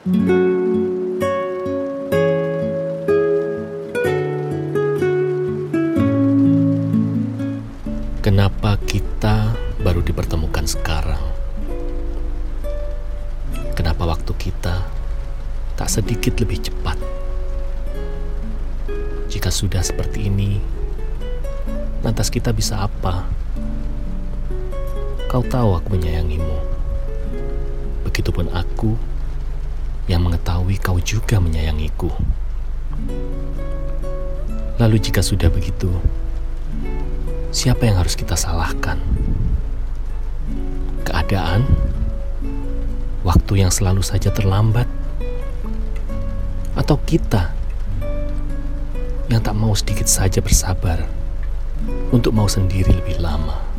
Kenapa kita baru dipertemukan sekarang? Kenapa waktu kita tak sedikit lebih cepat? Jika sudah seperti ini, lantas kita bisa apa? Kau tahu aku menyayangimu. Begitupun aku kau juga menyayangiku. Lalu jika sudah begitu, siapa yang harus kita salahkan? Keadaan? Waktu yang selalu saja terlambat? Atau kita yang tak mau sedikit saja bersabar untuk mau sendiri lebih lama?